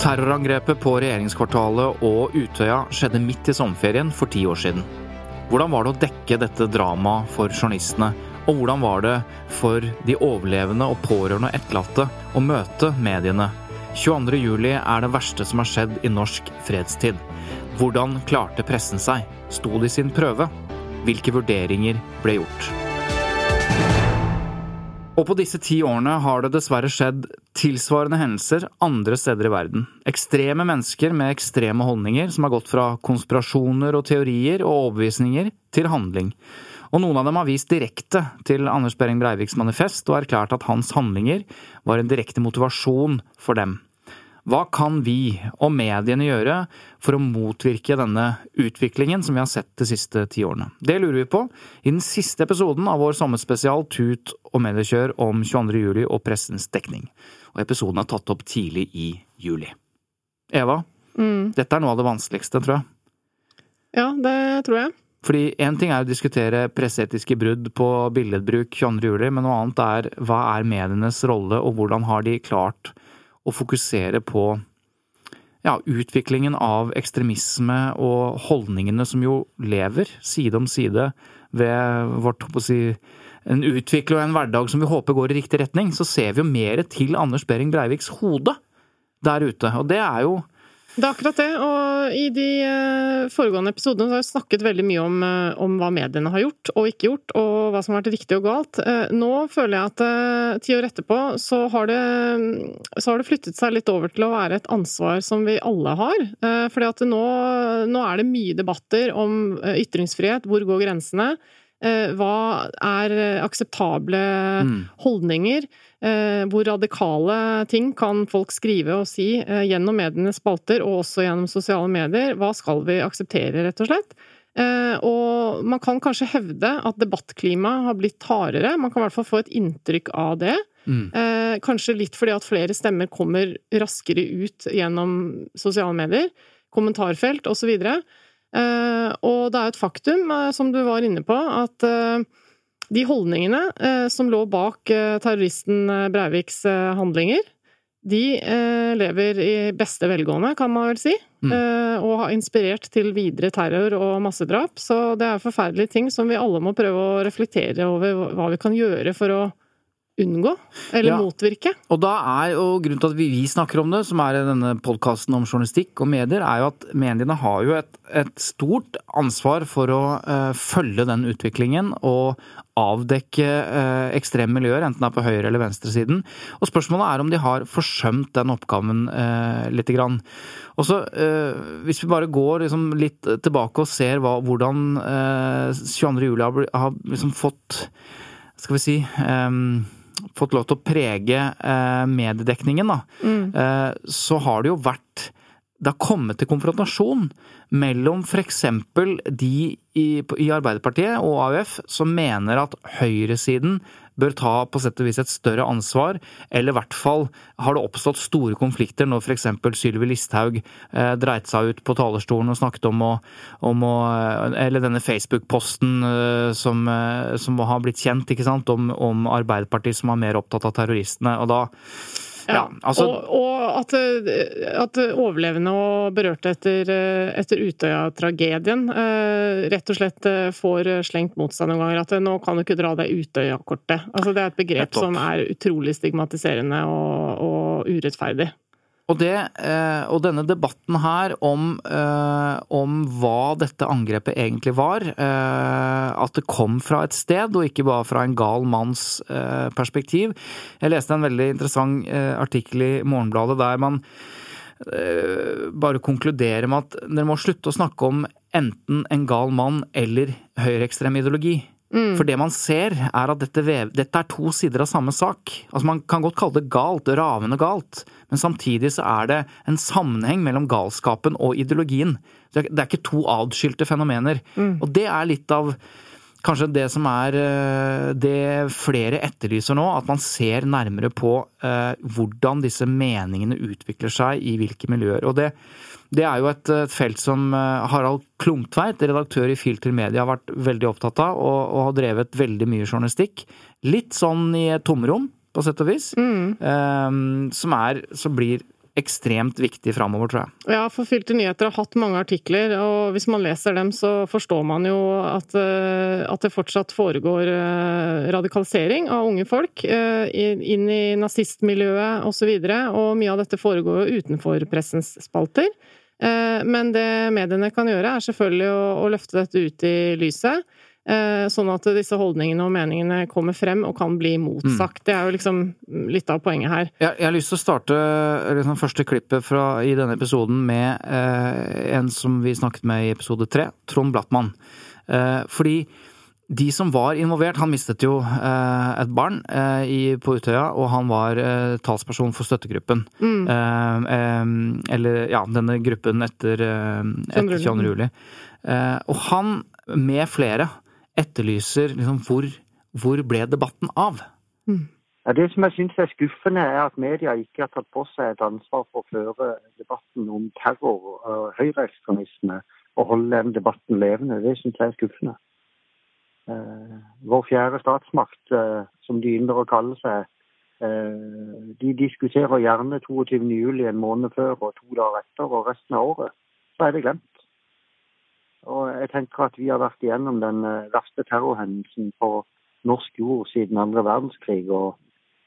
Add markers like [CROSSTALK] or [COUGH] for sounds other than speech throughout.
Terrorangrepet på regjeringskvartalet og Utøya skjedde midt i sommerferien for ti år siden. Hvordan var det å dekke dette dramaet for journalistene, og hvordan var det for de overlevende og pårørende og etterlatte å møte mediene? 22. juli er det verste som har skjedd i norsk fredstid. Hvordan klarte pressen seg? Sto de sin prøve? Hvilke vurderinger ble gjort? Og på disse ti årene har det dessverre skjedd tilsvarende hendelser andre steder i verden. Ekstreme mennesker med ekstreme holdninger som har gått fra konspirasjoner og teorier og overbevisninger til handling. Og noen av dem har vist direkte til Anders Behring Breiviks manifest og erklært at hans handlinger var en direkte motivasjon for dem. Hva kan vi og mediene gjøre for å motvirke denne utviklingen som vi har sett de siste ti årene? Det lurer vi på i den siste episoden av vår sommerspesial Tut og mediekjør om 22. juli og pressens dekning. Og episoden er tatt opp tidlig i juli. Eva, Mm. dette er noe av det vanskeligste, tror jeg. Ja, det tror jeg. Fordi én ting er å diskutere presseetiske brudd på billedbruk 22. juli, men noe annet er hva er medienes rolle, og hvordan har de klart å fokusere på ja, utviklingen av ekstremisme og holdningene som jo lever side om side ved vårt, håper å si, en utvikling og en hverdag som vi håper går i riktig retning, så ser vi jo mer til Anders Behring Breiviks hode der ute. Og det er jo Det er akkurat det, og i de eh, foregående episodene så har vi snakket veldig mye om, eh, om hva mediene har gjort og ikke gjort, og hva som har vært riktig og galt. Eh, Nå føler jeg at ti år etterpå så har, det, så har det flyttet seg litt over til å være et ansvar som vi alle har. Fordi at nå, nå er det mye debatter om ytringsfrihet, hvor går grensene? Hva er akseptable Mm. holdninger? Eh, hvor radikale ting kan folk skrive og si eh, gjennom medienes spalter, og også gjennom sosiale medier? Hva skal vi akseptere, rett og slett? Eh, og man kan kanskje hevde at debattklimaet har blitt hardere. Man kan i hvert fall få et inntrykk av det. Mm. Kanskje litt fordi at flere stemmer kommer raskere ut gjennom sosiale medier, kommentarfelt osv. Eh, og det er et faktum, som du var inne på, at de holdningene eh, som lå bak eh, terroristen eh, Breiviks eh, handlinger, de eh, lever i beste velgående, kan man vel si. Mm. Eh, og har inspirert til videre terror og massedrap. Så det er forferdelige ting som vi alle må prøve å reflektere over hva vi kan gjøre for å unngå, eller Ja. motvirke. Og da er jo grunnen til at vi, vi snakker om det, som er i denne podkasten om journalistikk og medier, er jo at mediene har jo et, et stort ansvar for å uh, følge den utviklingen og avdekke uh, ekstreme miljøer, enten det er på høyre- eller venstresiden. Og spørsmålet er om de har forsømt den oppgaven uh, lite grann. Og så, uh, hvis vi bare går liksom litt tilbake og ser hva, hvordan uh, 22. juli har, har liksom fått Skal vi si eh, fått lov til å prege eh, mediedekningen, da, eh, så har det jo vært det har kommet til konfrontasjon mellom f.eks. de i, i Arbeiderpartiet og AUF som mener at høyresiden bør ta på sett og vis et større ansvar, eller i hvert fall har det oppstått store konflikter når f.eks. Sylvi Listhaug eh, dreit seg ut på talerstolen og snakket om å, om å Eller denne Facebook-posten eh, som, eh, som har blitt kjent, ikke sant, om, om Arbeiderpartiet som er mer opptatt av terroristene. og da Ja, altså, og, og at, at, overlevende og berørte etter, etter Utøya-tragedien eh, rett og slett får slengt mot seg noen ganger at nå kan du ikke dra det Utøya-kortet. Altså, det er et begrep som er utrolig stigmatiserende og, og urettferdig. Og, det, eh, og, denne debatten her om, eh, om, hva dette angrepet egentlig var, eh, at det kom fra et sted og ikke bare fra en gal manns perspektiv. Jeg leste en veldig interessant artikkel i Morgenbladet der man bare konkluderer med at dere må slutte å snakke om enten en gal mann eller høyreekstrem ideologi. Mm. For det man ser, er at dette, dette, er to sider av samme sak. Altså Man kan godt kalle det galt, ravende galt, men samtidig så er det en sammenheng mellom galskapen og ideologien. Det er ikke to adskilte fenomener. Mm. Og det er litt av kanskje det som er eh, det flere etterlyser nå, at man ser nærmere på eh, hvordan disse meningene utvikler seg i hvilke miljøer. Og det det er jo et, et felt som eh, Harald Klungtveit, redaktør i Filter Media, har vært veldig opptatt av, og, og har drevet veldig mye journalistikk. Litt sånn i et tomrom, på sett og vis. Mm. Um, som, er, som blir ekstremt viktig framover, tror jeg. Ja, for Filter nyheter har hatt mange artikler, og hvis man leser dem, så forstår man jo at, eh, at det fortsatt foregår eh, radikalisering av unge folk inn i nazistmiljøet osv., og, så og mye av dette foregår jo utenfor pressens spalter. Eh, men det mediene kan gjøre, er selvfølgelig å, å løfte dette ut i lyset. Eh, sånn at disse holdningene og meningene kommer frem og kan bli motsagt. Mm. Det er jo liksom litt av poenget her. Jeg, jeg har lyst til å starte liksom, første klippet fra, i denne episoden med eh, en som vi snakket med i episode tre, Trond Blattmann. Eh, fordi de som var involvert Han mistet jo eh, et barn eh, i, på Utøya, og han var eh, talsperson for støttegruppen. Mm. Eh, eh, eller ja, denne gruppen etter, eh, etter 22. juli. og han, med flere, etterlyser liksom hvor, hvor ble debatten av? Mm. Ja, det som jeg syns er skuffende, er at media ikke har tatt på seg et ansvar for å føre debatten om terror og høyreekstremisme og holde den debatten levende. Det syns jeg er skuffende. Eh, vår fjerde statsmakt, eh, som de ynder å kalle seg, eh, de diskuterer gjerne 22.07 en måned før og to dager etter, og resten av året så er det glemt. Og jeg tenker at vi har vært igjennom den verste terrorhendelsen på norsk jord siden andre verdenskrig, og,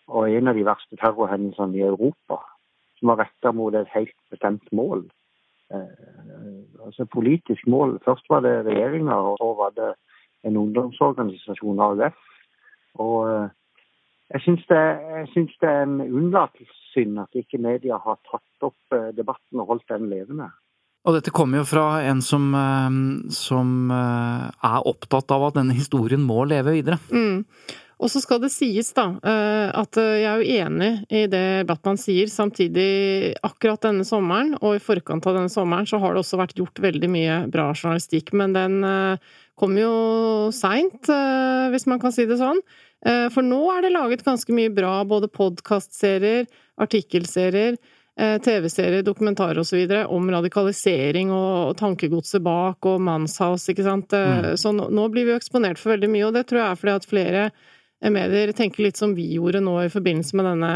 og en av de verste terrorhendelsene i Europa, som var retta mot et helt bestemt mål. Eh, altså politisk mål. Først var det regjeringa, og så var det en ungdomsorganisasjon, AUF. Og eh, jeg syns det, det, er en unnlatelsessynd at ikke media har tatt opp eh, debatten og holdt den levende. Og dette kommer jo fra en som, eh, som er opptatt av at denne historien må leve videre. Mm. Og så skal det sies, da, at jeg er jo enig i det Batman sier. Samtidig, akkurat denne sommeren, og i forkant av denne sommeren, så har det også vært gjort veldig mye bra journalistikk. Men den kom jo seint, eh, hvis man kan si det sånn. Eh, for nå er det laget ganske mye bra, både podkastserier, artikkelserier, eh, TV-serier, dokumentarer osv. om radikalisering og tankegodset bak og Manshaus, ikke sant. Mm. Så nå blir vi jo eksponert for veldig mye, og det tror jeg er fordi at flere medier tenker litt som vi gjorde nå i forbindelse med denne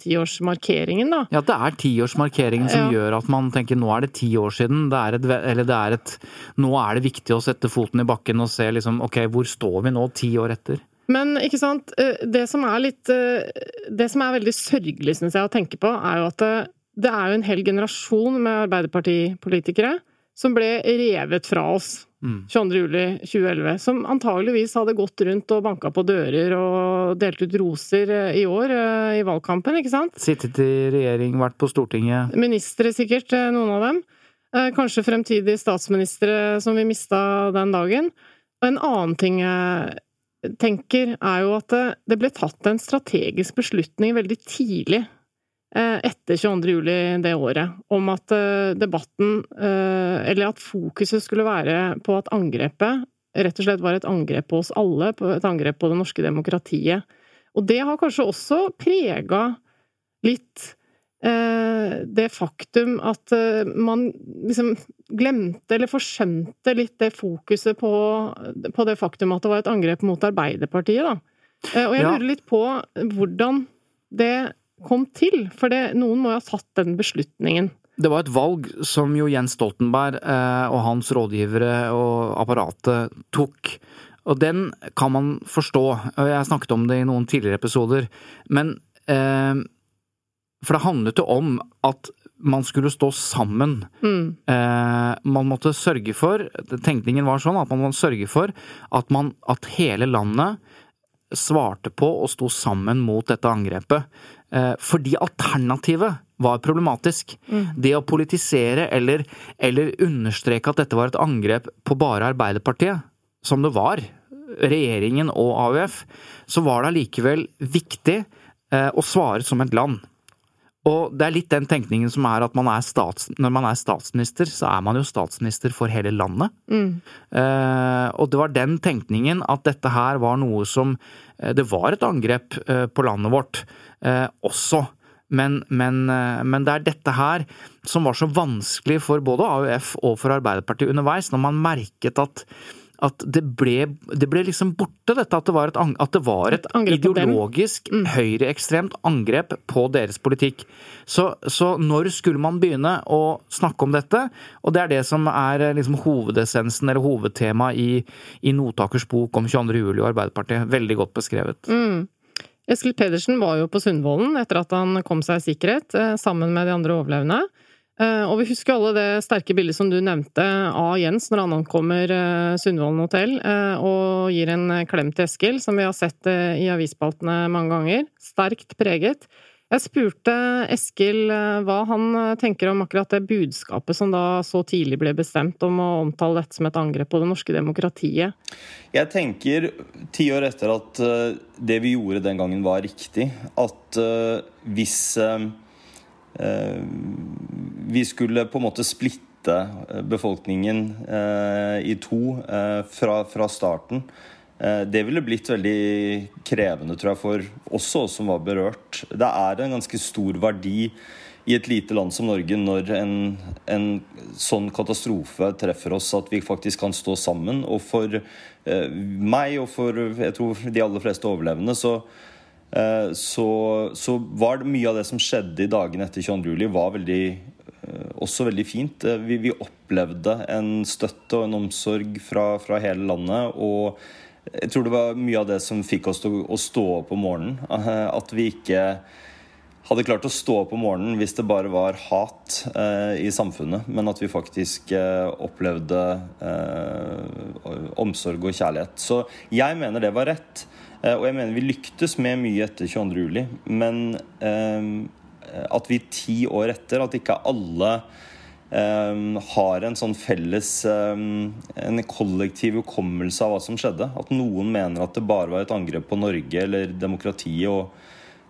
tiårsmarkeringen, da. Ja, det er tiårsmarkeringen som ja. gjør at man tenker nå er det ti år siden. Det er et, eller det er et Nå er det viktig å sette foten i bakken og se liksom ok, hvor står vi nå ti år etter? Men ikke sant, eh, det som er litt eh, Det som er veldig sørgelig, syns jeg, å tenke på, er jo at det, det er jo en hel generasjon med Arbeiderpartipolitikere som ble revet fra oss 22.07.2011, mm. som antageligvis hadde gått rundt og banka på dører og delt ut roser eh, i år eh, i valgkampen, ikke sant? Sittet i regjering, vært på Stortinget? Ministre sikkert, eh, noen av dem. Kanskje fremtidige statsministre som vi mista den dagen. Og en annen ting jeg tenker, er jo at det ble tatt en strategisk beslutning veldig tidlig etter 22. juli det året, om at eh, debatten, eh, eller at fokuset skulle være på at angrepet rett og slett var et angrep på oss alle, et angrep på det norske demokratiet. Og det har kanskje også prega litt det faktum at man liksom glemte eller forskjønte litt det fokuset på, på, det faktum at det var et angrep mot Arbeiderpartiet, da. Og jeg lurer litt på hvordan det kom til? For det, noen må jo ha tatt den beslutningen. Det var et valg som jo Jens Stoltenberg eh, og hans rådgivere og apparatet tok. Og den kan man forstå. og Jeg har snakket om det i noen tidligere episoder. Men eh, For det handlet jo om at man skulle stå sammen. Mm. Eh, man måtte sørge for Tenkningen var sånn at man måtte sørge for at, man, at hele landet svarte på og sto sammen mot dette angrepet. Eh, fordi alternativet var problematisk. Mm. Det å politisere eller, eller understreke at dette var et angrep på bare Arbeiderpartiet, som det var, regjeringen og AUF, så var det allikevel viktig eh, å svare som et land. Og det er litt den tenkningen som er at man er stats, når man er statsminister, så er man jo statsminister for hele landet. Mm. Eh, og det var den tenkningen at dette her var noe som eh, Det var et angrep eh, på landet vårt eh, også. Men, men, eh, men, det er dette her som var så vanskelig for både AUF og for Arbeiderpartiet underveis, når man merket at at det ble, det ble liksom borte, dette at det var et, at det var et, et ideologisk mm. høyreekstremt angrep på deres politikk. Så, så, når skulle man begynne å snakke om dette? Og det er det som er eh, liksom hovedessensen eller hovedtema i, i Notakers bok om 22. juli og Arbeiderpartiet. Veldig godt beskrevet. Mm. Eskil Pedersen var jo på Sundvolden etter at han kom seg i sikkerhet, eh, sammen med de andre overlevende. Eh, og vi husker alle det sterke bildet som du nevnte av Jens når han ankommer eh, Sundvolden hotell eh, og gir en klem til Eskil, som vi har sett i avisspaltene mange ganger. Sterkt preget. Jeg spurte Eskil hva han tenker om akkurat det budskapet som da så tidlig ble bestemt om å omtale dette som et angrep på det norske demokratiet. Jeg tenker, ti år etter at det vi gjorde den gangen var riktig, at hvis Eh, vi skulle på en måte splitte eh, befolkningen eh, i to fra, fra starten. Det ville blitt veldig krevende, tror jeg, for oss som var berørt. Det er en ganske stor verdi i et lite land som Norge når en, en, sånn katastrofe treffer oss, at vi faktisk kan stå sammen. Og for eh, meg og for jeg tror de aller fleste overlevende så Eh, så, så, var det mye av det som skjedde i dagene etter 22. juli, var veldig, eh, også veldig fint. Eh, vi, vi, opplevde en støtte og en omsorg fra, fra, hele landet. Og jeg tror det var mye av det som fikk oss til å stå opp om morgenen. At vi ikke hadde klart å stå opp om morgenen hvis det bare var hat eh, i samfunnet, men at vi faktisk eh, opplevde eh, omsorg og kjærlighet. Så jeg mener det var rett. Eh, og jeg mener vi lyktes med mye etter 22. juli, men eh, at vi ti år etter, at ikke alle Um, har en sånn felles um, En kollektiv hukommelse av hva som skjedde. At noen mener at det bare var et angrep på Norge eller demokratiet og,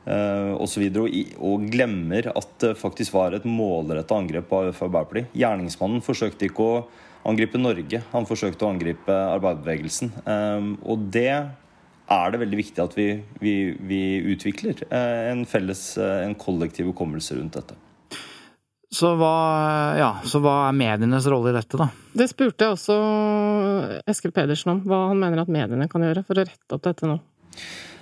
uh, osv. Og, og, og glemmer at det faktisk var et målrettet angrep på AUF og Arbeiderpartiet. Gjerningsmannen forsøkte ikke å angripe Norge, han forsøkte å angripe arbeiderbevegelsen. Um, og det er det veldig viktig at vi, vi, vi utvikler eh, en felles, eh, en kollektiv hukommelse rundt dette. Så hva, ja, så hva, er medienes rolle i dette, da? Det spurte jeg også Eskil Pedersen om. Hva han mener at mediene kan gjøre for å rette opp dette nå.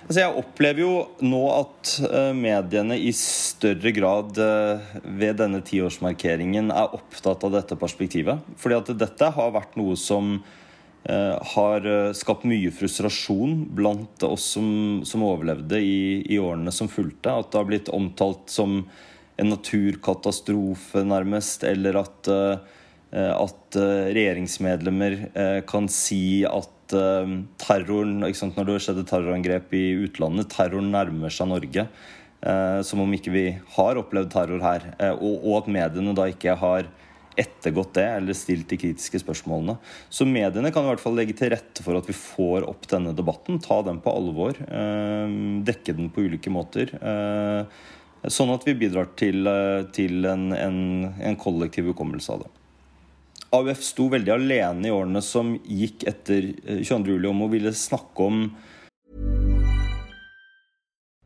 Altså jeg opplever jo nå at eh, mediene i større grad ved denne tiårsmarkeringen er opptatt av dette perspektivet. Fordi at dette har vært noe som har eh, skapt mye frustrasjon blant oss som, som overlevde i, i, årene som fulgte. At det har blitt omtalt som en naturkatastrofe, nærmest. Eller at, eh, at regjeringsmedlemmer kan si at terroren Når det skjedde terrorangrep i utlandet, terroren nærmer seg Norge. Som om ikke vi har opplevd terror her. Og, og at mediene da ikke har ettergått det eller stilt de kritiske spørsmålene. Så mediene kan i hvert fall legge til rette for at vi får opp denne debatten. Ta den på alvor. Eh, dekke den på ulike måter. Eh, sånn at vi bidrar til, eh, til en, en, en kollektiv hukommelse av det. AUF sto veldig alene i årene som gikk etter 22. juli om å ville snakke om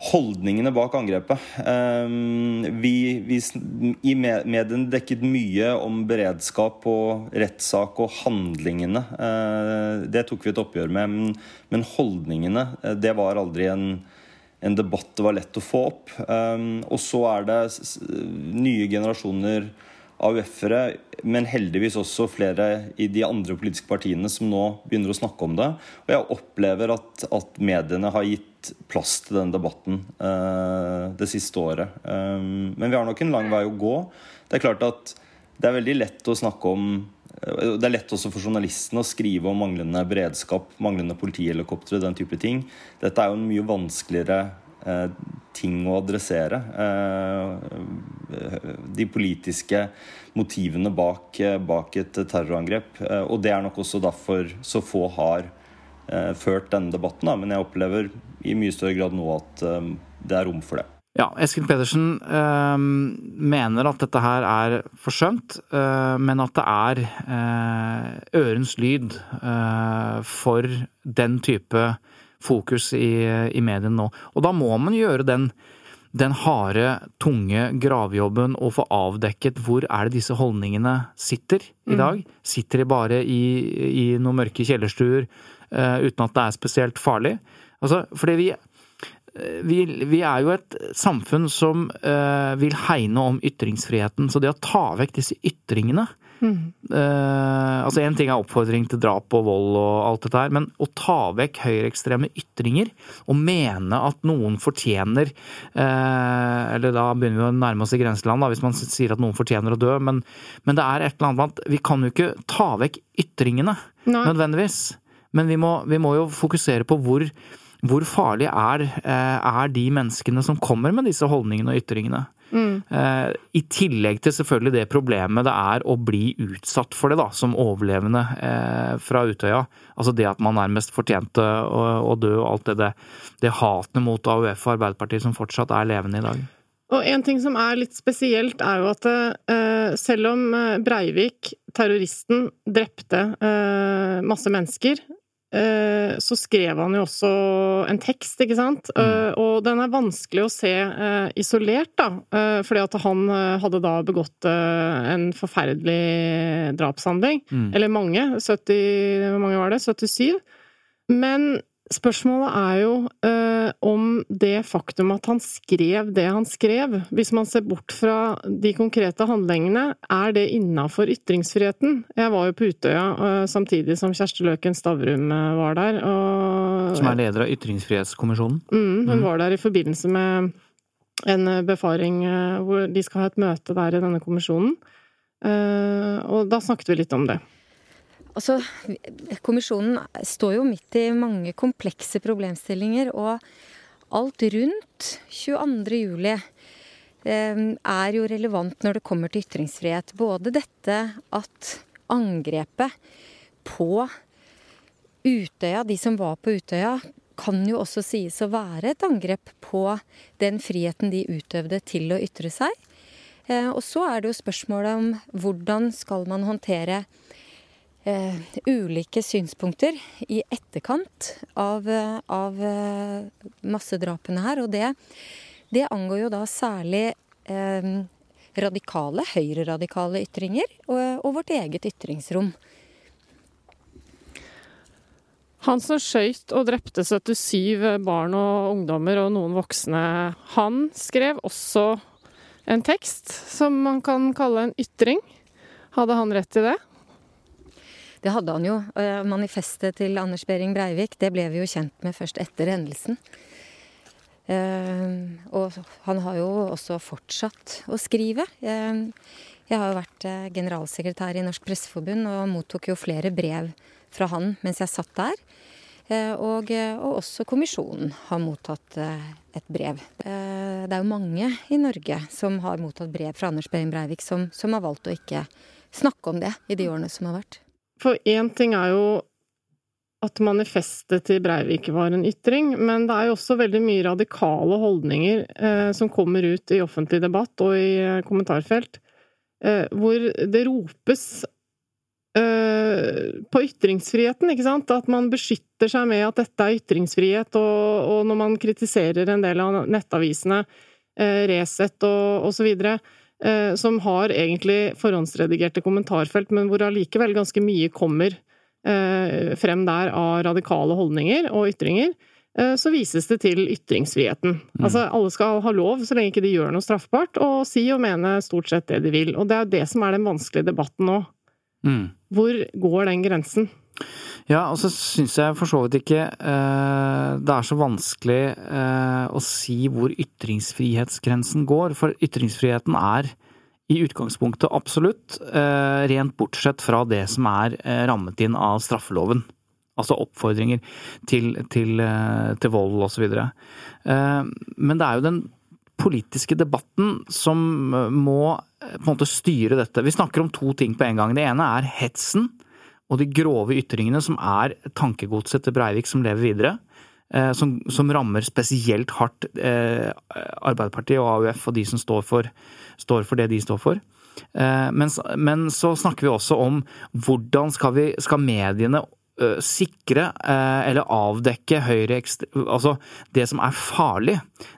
Holdningene bak angrepet. Um, vi, vi, I mediene dekket mye om beredskap og rettssak og handlingene. Uh, det tok vi et oppgjør med. Men, holdningene, uh, det var aldri en, en, debatt det var lett å få opp. Um, og så er det nye generasjoner AUF-ere, men heldigvis også flere i de andre politiske partiene som nå begynner å snakke om det. Og jeg opplever at, at mediene har gitt plass til den debatten uh, det siste året. Um, men vi har nok en lang vei å gå. Det er klart at det er veldig lett å snakke om eh, det er lett også for journalistene å skrive om manglende beredskap, manglende politihelikoptre, den type ting. Dette er jo en mye vanskeligere eh, ting å adressere. Eh, de politiske motivene bak, eh, bak, et terrorangrep. Eh, og det er nok også derfor så få har ført denne debatten. Men jeg opplever i mye større grad nå at det er rom for det. Ja, Eskil Pedersen øh, mener at dette her er forsømt, øh, men at det er øh, ørens lyd for den type fokus i, i mediene nå. Og da må man gjøre den, den harde, tunge gravjobben og få avdekket hvor er det disse holdningene sitter i mm. dag. Mm. Sitter de bare i, i noen mørke kjellerstuer uh, uten at det er spesielt farlig? Altså, fordi vi, vi, vi, er jo et samfunn som uh, vil hegne om ytringsfriheten. Så det å ta vekk disse ytringene Mm. Uh, altså Én ting er oppfordring til drap og vold og alt dette her, men å ta vekk høyreekstreme ytringer og mene at noen fortjener uh, Eller da begynner vi å nærme oss i grenseland, da, hvis man sier at noen fortjener å dø, men, men det er et eller annet med at vi kan jo ikke ta vekk ytringene Nei. nødvendigvis. Men vi må, vi må jo fokusere på hvor hvor farlig er, eh, er de menneskene som kommer med disse holdningene og ytringene? Mm. I tillegg til selvfølgelig det problemet det er å bli utsatt for det, da, som overlevende eh, fra Utøya. Altså det at man nærmest fortjente å, dø, og alt det, det, det hatet mot AUF og Arbeiderpartiet som fortsatt er levende i dag. Og en ting som er litt spesielt, er jo at uh, selv om Breivik, terroristen, drepte uh, masse mennesker, Eh, så skrev han jo også en tekst, ikke sant? Mm. Eh, og den er vanskelig å se eh, isolert, da. Fordi at han hadde da begått en forferdelig drapshandling. Mm. Eller mange. 70 Hvor mange var det? 77? Men Spørsmålet er jo eh, om det faktum at han skrev det han skrev, hvis man ser bort fra de konkrete handlingene, er det innafor ytringsfriheten? Jeg var jo på Utøya eh, samtidig som Kjersti Løken Stavrum eh, var der. Og, som er leder av Ytringsfrihetskommisjonen? Mm, hun mm. var der i forbindelse med en befaring eh, hvor de skal ha et møte der i denne kommisjonen. Eh, og da snakket vi litt om det. Altså, kommisjonen står jo midt i mange komplekse problemstillinger, og alt rundt 22. juli eh, er jo relevant når det kommer til ytringsfrihet. Både dette at angrepet på Utøya, de som var på Utøya, kan jo også sies å være et angrep på den friheten de utøvde til å ytre seg. Eh, og så er det jo spørsmålet om hvordan skal man håndtere eh, ulike synspunkter i etterkant av, av eh, massedrapene her. Og det, det, angår jo da særlig eh, radikale, høyreradikale ytringer og, og vårt eget ytringsrom. Han som skøyt og drepte 77 barn og ungdommer og noen voksne, han skrev også en tekst som man kan kalle en ytring. Hadde han rett i det? Det hadde han jo. Manifestet til Anders Behring Breivik, det ble vi jo kjent med først etter hendelsen. Og han har jo også fortsatt å skrive. Jeg har jo vært generalsekretær i Norsk Presseforbund og mottok jo flere brev fra han mens jeg satt der. Eh, og, eh, og, også kommisjonen har mottatt eh, et brev. Det er jo mange i Norge som har mottatt brev fra Anders Behring Breivik, som, som, har valgt å ikke snakke om det i de årene som har vært. For én ting er jo at manifestet til Breivik var en ytring, men det er jo også veldig mye radikale holdninger eh, som kommer ut i offentlig debatt og i kommentarfelt, eh, hvor det ropes Eh, på ytringsfriheten, ikke sant? At man beskytter seg med at dette er ytringsfrihet, og, og når man kritiserer en del av nettavisene, uh, Resett og osv., uh, som har egentlig forhåndsredigerte kommentarfelt, men hvor allikevel ganske mye kommer uh, frem der av radikale holdninger og ytringer, så vises det til ytringsfriheten. Mm. Altså, alle skal ha lov, så lenge ikke de gjør noe straffbart, og si og mene stort sett det de vil. Og det er jo det som er den vanskelige debatten nå. Mm. Hvor går den grensen? Ja, og så syns jeg for så vidt ikke eh, det er så vanskelig eh, å si hvor ytringsfrihetsgrensen går. For ytringsfriheten er i utgangspunktet absolutt, eh, rent bortsett fra det som er eh, rammet inn av straffeloven. Altså oppfordringer til, til, eh, til vold osv. Eh, men det er jo den politiske debatten som må på en måte styre dette. Vi snakker om to ting på en gang. Det ene er hetsen og de grove ytringene som er tankegodset til Breivik som lever videre. Eh, som, som rammer spesielt hardt eh, Arbeiderpartiet og AUF og de som står for, står for det de står for. Eh, men, men, så snakker vi også om hvordan skal, vi, skal mediene sikre eller avdekke høyre Altså det som er farlig.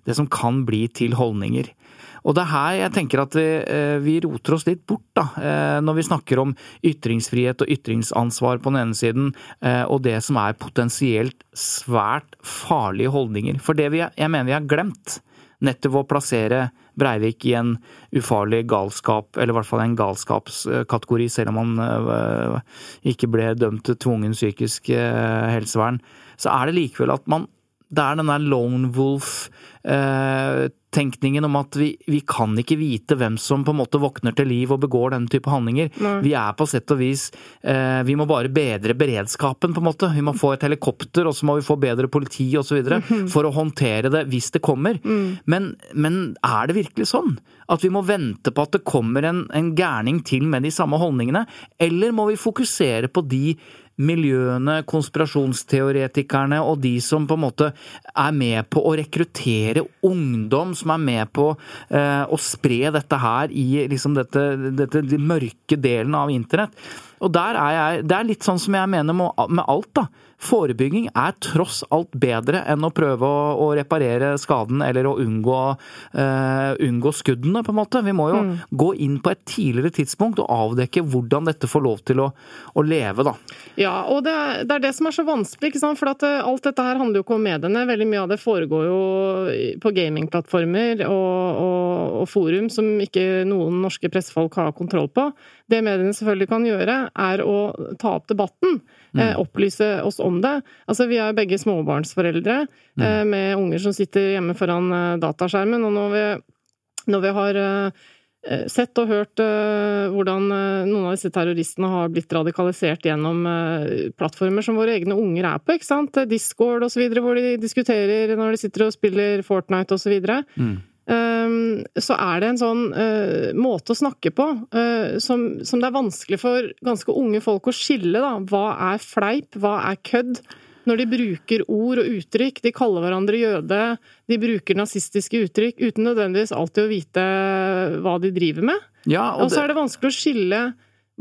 Det som kan bli til holdninger. Og det er her jeg tenker at vi, eh, vi roter oss litt bort, da. Eh, når vi snakker om ytringsfrihet og ytringsansvar på den ene siden, eh, og det som er potensielt svært farlige holdninger. For det vi, jeg mener vi har glemt, nettopp å plassere Breivik i en ufarlig galskap, eller i hvert fall en galskapskategori, selv om han ikke ble dømt til tvungen psykisk helsevern, så er det likevel at man det er den der lone wolf eh, om at vi, vi, kan ikke vite hvem som på en måte våkner til liv og begår denne type handlinger. Nei. Vi er på sett og vis eh, Vi må bare bedre beredskapen, på en måte. Vi må få et helikopter, og så må vi få bedre politi osv. Mm. for å håndtere det hvis det kommer. Mm. Men, men, er det virkelig sånn? At vi må vente på at det kommer en, en gærning til med de samme holdningene? Eller må vi fokusere på de miljøene, konspirasjonsteoretikerne og de som på en måte er med på å rekruttere ungdom, som er med på eh, å spre dette her i liksom dette, dette de mørke delen av internett. Og der er jeg Det er litt sånn som jeg mener med alt, da. Forebygging er tross alt bedre enn å prøve å, å reparere skaden eller å unngå, uh, unngå, skuddene, på en måte. Vi må jo mm. gå inn på et tidligere tidspunkt og avdekke hvordan dette får lov til å, å leve, da. Ja, og det, det, er det som er så vanskelig, ikke sant. For at eh, alt dette her handler jo ikke om mediene. Veldig mye av det foregår jo på gamingplattformer og, og, og forum som ikke noen norske pressefolk har kontroll på. Det mediene selvfølgelig kan gjøre, er å ta opp debatten. Mm. Eh, opplyse oss om det. Altså, vi er begge småbarnsforeldre mm. eh, med unger som sitter hjemme foran eh, dataskjermen. Og når vi, når vi har eh, sett og hørt hvordan noen av disse terroristene har blitt radikalisert gjennom plattformer som våre egne unger er på, ikke sant? Discord osv., hvor de diskuterer når de sitter og spiller Fortnite osv. Mm. Ehm, så er det en sånn uh, måte å snakke på uh, som, som, det er vanskelig for ganske unge folk å skille. Da. Hva er fleip, hva er kødd? Når de bruker ord og uttrykk, de kaller hverandre jøde, de bruker nazistiske uttrykk uten nødvendigvis alltid å vite hva de driver med. Ja, og, og så er det vanskelig å skille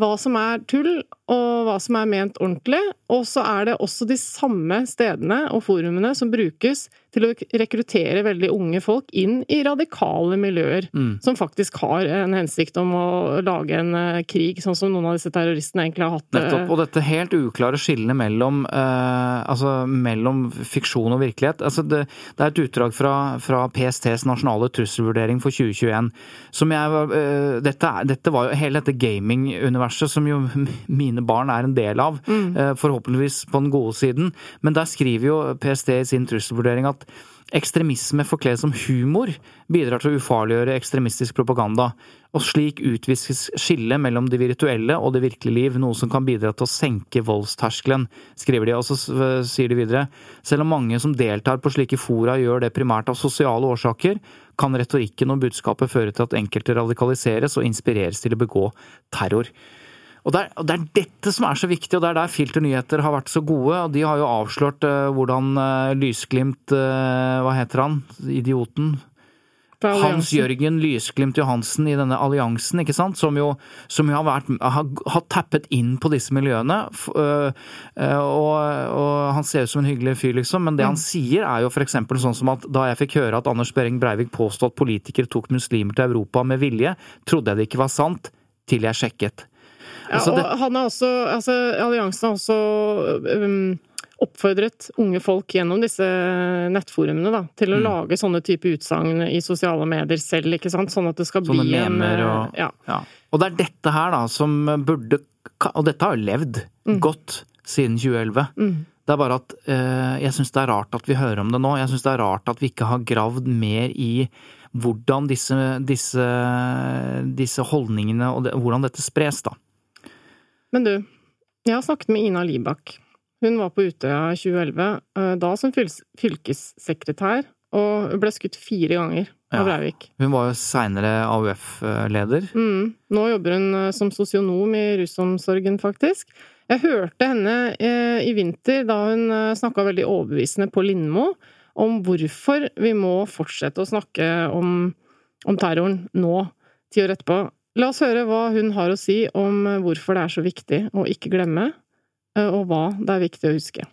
hva som er tull, og hva som er ment ordentlig. Og så er det også de samme stedene og forumene som brukes til å rekruttere veldig unge folk inn i radikale miljøer, mm. som faktisk har en hensikt om å lage en uh, krig, sånn som noen av disse terroristene egentlig har hatt. Uh... Nettopp. Og dette helt uklare skillene mellom, eh, altså, mellom fiksjon og virkelighet. Altså, det, det, er et utdrag fra, fra PSTs nasjonale trusselvurdering for 2021 som jeg dette, dette var jo hele dette gaming-universet som jo [LAUGHS] mine mine barn er en del av. Mm. Forhåpentligvis på den gode siden. Men der skriver jo PST i sin trusselvurdering at Ekstremisme forkledd som humor bidrar til å ufarliggjøre ekstremistisk propaganda, og slik utviskes skillet mellom det virtuelle og det virkelige liv, noe som kan bidra til å senke voldsterskelen, skriver de, og så sier de videre. Selv om mange som deltar på slike fora gjør det primært av sosiale årsaker, kan retorikken og budskapet føre til at enkelte radikaliseres og inspireres til å begå terror. Og det, er, og det, er, dette som er så viktig, og det er der Filternyheter har vært så gode. og De har jo avslørt uh, hvordan uh, Lysglimt uh, Hva heter han? Idioten? Hans Jørgen Lysglimt Johansen i denne alliansen, ikke sant? Som jo, som jo har, vært, har, har, tappet inn på disse miljøene. Og, og, han ser ut som en hyggelig fyr, liksom, men det han mm. sier er jo f.eks. sånn som at da jeg fikk høre at Anders Behring Breivik påstod at politikere tok muslimer til Europa med vilje, trodde jeg det ikke var sant, til jeg sjekket. Ja, altså, og han er også, altså, Alliansen har også um, oppfordret unge folk gjennom disse nettforumene da, til å mm. lage sånne type utsagn i sosiale medier selv, ikke sant? sånn at det skal sånne bli en og, ja. ja. Og det er dette her da som burde Og dette har jo levd mm. godt siden 2011. Mm. Det er bare at eh, jeg syns det er rart at vi hører om det nå. Jeg syns det er rart at vi ikke har gravd mer i hvordan disse, disse, disse holdningene og det, hvordan dette spres, da. Men du, jeg har snakket med Ina Libak. Hun var på Utøya i 2011, eh, da som fylkessekretær, og ble skutt fire ganger av Breivik. Ja, hun var jo seinere AUF-leder. Mm. Nå jobber hun eh, som sosionom i rusomsorgen, faktisk. Jeg hørte henne eh, i vinter da hun snakka veldig overbevisende på Lindmo om hvorfor vi må fortsette å snakke om, om terroren nå, ti år etterpå. La oss høre hva hun har å si om hvorfor det er så viktig å ikke glemme, eh, og hva det er viktig å huske.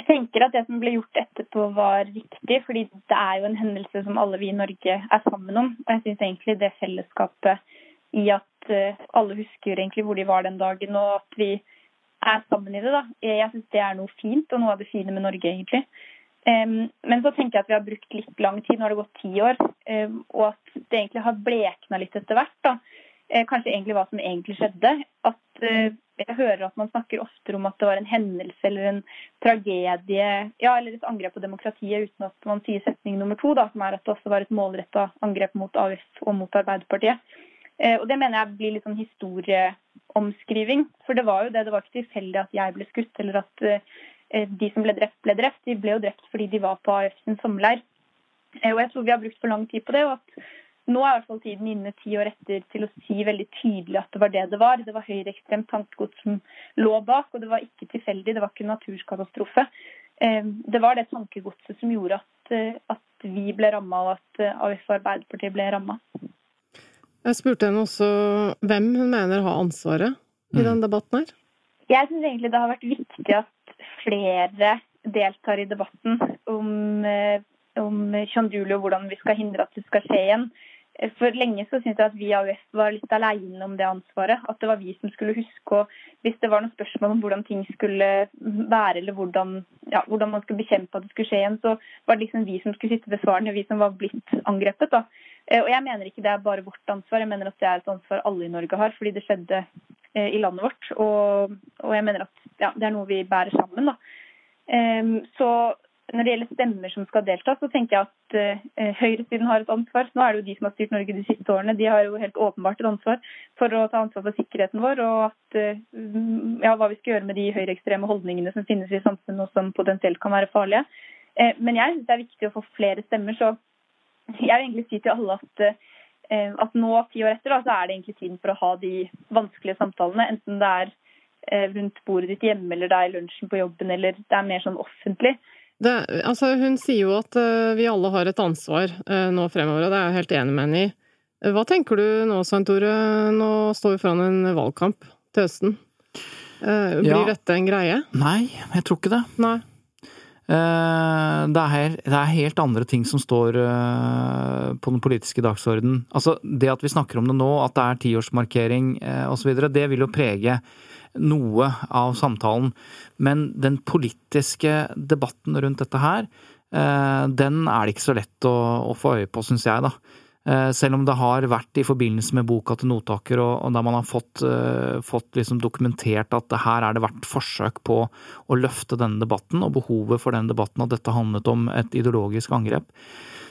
Jeg tenker at det som ble gjort etterpå var viktig, fordi det er jo en hendelse som alle vi i Norge er sammen om. Og jeg syns egentlig det fellesskapet i at eh, alle husker egentlig hvor de var den dagen, og at vi er sammen i det, da. Jeg syns det er noe fint, og noe av det fine med Norge, egentlig. Men så tenker jeg at vi har brukt litt lang tid, nå har det gått ti år, og at det egentlig har blekna litt etter hvert. da. Eh, kanskje egentlig hva som egentlig skjedde. At eh, jeg hører at man snakker oftere om at det var en hendelse eller en tragedie, ja, eller et angrep på demokratiet, uten at man sier setning nummer to, da, som er at det også var et målretta angrep mot AUF og mot Arbeiderpartiet. Eh, og Det mener jeg blir litt sånn historieomskriving. For det var jo det, det var ikke tilfeldig at jeg ble skutt, eller at de som ble drept, ble drept. De ble jo drept fordi de var på AUF sin sommerleir. Og jeg tror vi har brukt for lang tid på det. og at nå er i hvert fall tiden inne ti år etter til å si veldig tydelig at det var det det var. Det var høyreekstremt tankegods som lå bak, og det var ikke tilfeldig. Det var ikke en naturkatastrofe. Eh, det var det tankegodset som gjorde at, eh, at vi ble ramma, og at eh, AUF og Arbeiderpartiet ble ramma. Jeg spurte henne også hvem hun mener har ansvaret i den debatten her. Jeg syns egentlig det har vært viktig at flere deltar i debatten om, om Chanduli og hvordan vi skal hindre at det skal skje igjen. For lenge så syntes jeg at vi i AUF var litt aleine om det ansvaret. At det var vi som skulle huske og Hvis det var noen spørsmål om hvordan ting skulle være, eller hvordan, ja, hvordan man skulle bekjempe at det skulle skje igjen, så var det liksom vi som skulle sitte ved svarene, vi som var blitt angrepet. da. Eh, og jeg mener ikke det er bare vårt ansvar, jeg mener at det er et ansvar alle i Norge har, fordi det skjedde eh, i landet vårt. Og, og jeg mener at ja, det er noe vi bærer sammen. da. Um, så når det gjelder stemmer som skal delta, så tenker jeg at uh, høyresiden har et ansvar. Nå er det jo de som har styrt Norge de siste årene. De har jo helt åpenbart et ansvar for å ta ansvar for sikkerheten vår og at, uh, ja, hva vi skal gjøre med de høyreekstreme holdningene som finnes i samfunnet og som potensielt kan være farlige. Uh, men jeg syns det er viktig å få flere stemmer, så jeg vil egentlig si til alle at, at nå, ti år etter, da, så er det egentlig tiden for å ha de vanskelige samtalene. Enten det er rundt bordet ditt hjemme, eller det er i lunsjen på jobben, eller det er mer sånn offentlig. Det, altså, hun sier jo at uh, vi alle har et ansvar uh, nå fremover, og det er jeg helt enig med henne i. Uh, hva tenker du nå, Svein Tore? Nå står vi foran en valgkamp til høsten. blir ja. dette en greie? Nei, jeg tror ikke det. Nei. Det er, det er, helt andre ting som står på den politiske dagsordenen. Altså, det at vi snakker om det nå, at det er tiårsmarkering osv., det vil jo prege noe av samtalen. Men den politiske debatten rundt dette her, eh, den er det ikke så lett å, å få øye på, syns jeg, da. Eh, selv om det har vært i forbindelse med boka til Notaker, og, der man har fått, uh, fått liksom dokumentert at her er det vært forsøk på å løfte denne debatten, og behovet for den debatten, at dette handlet om et ideologisk angrep.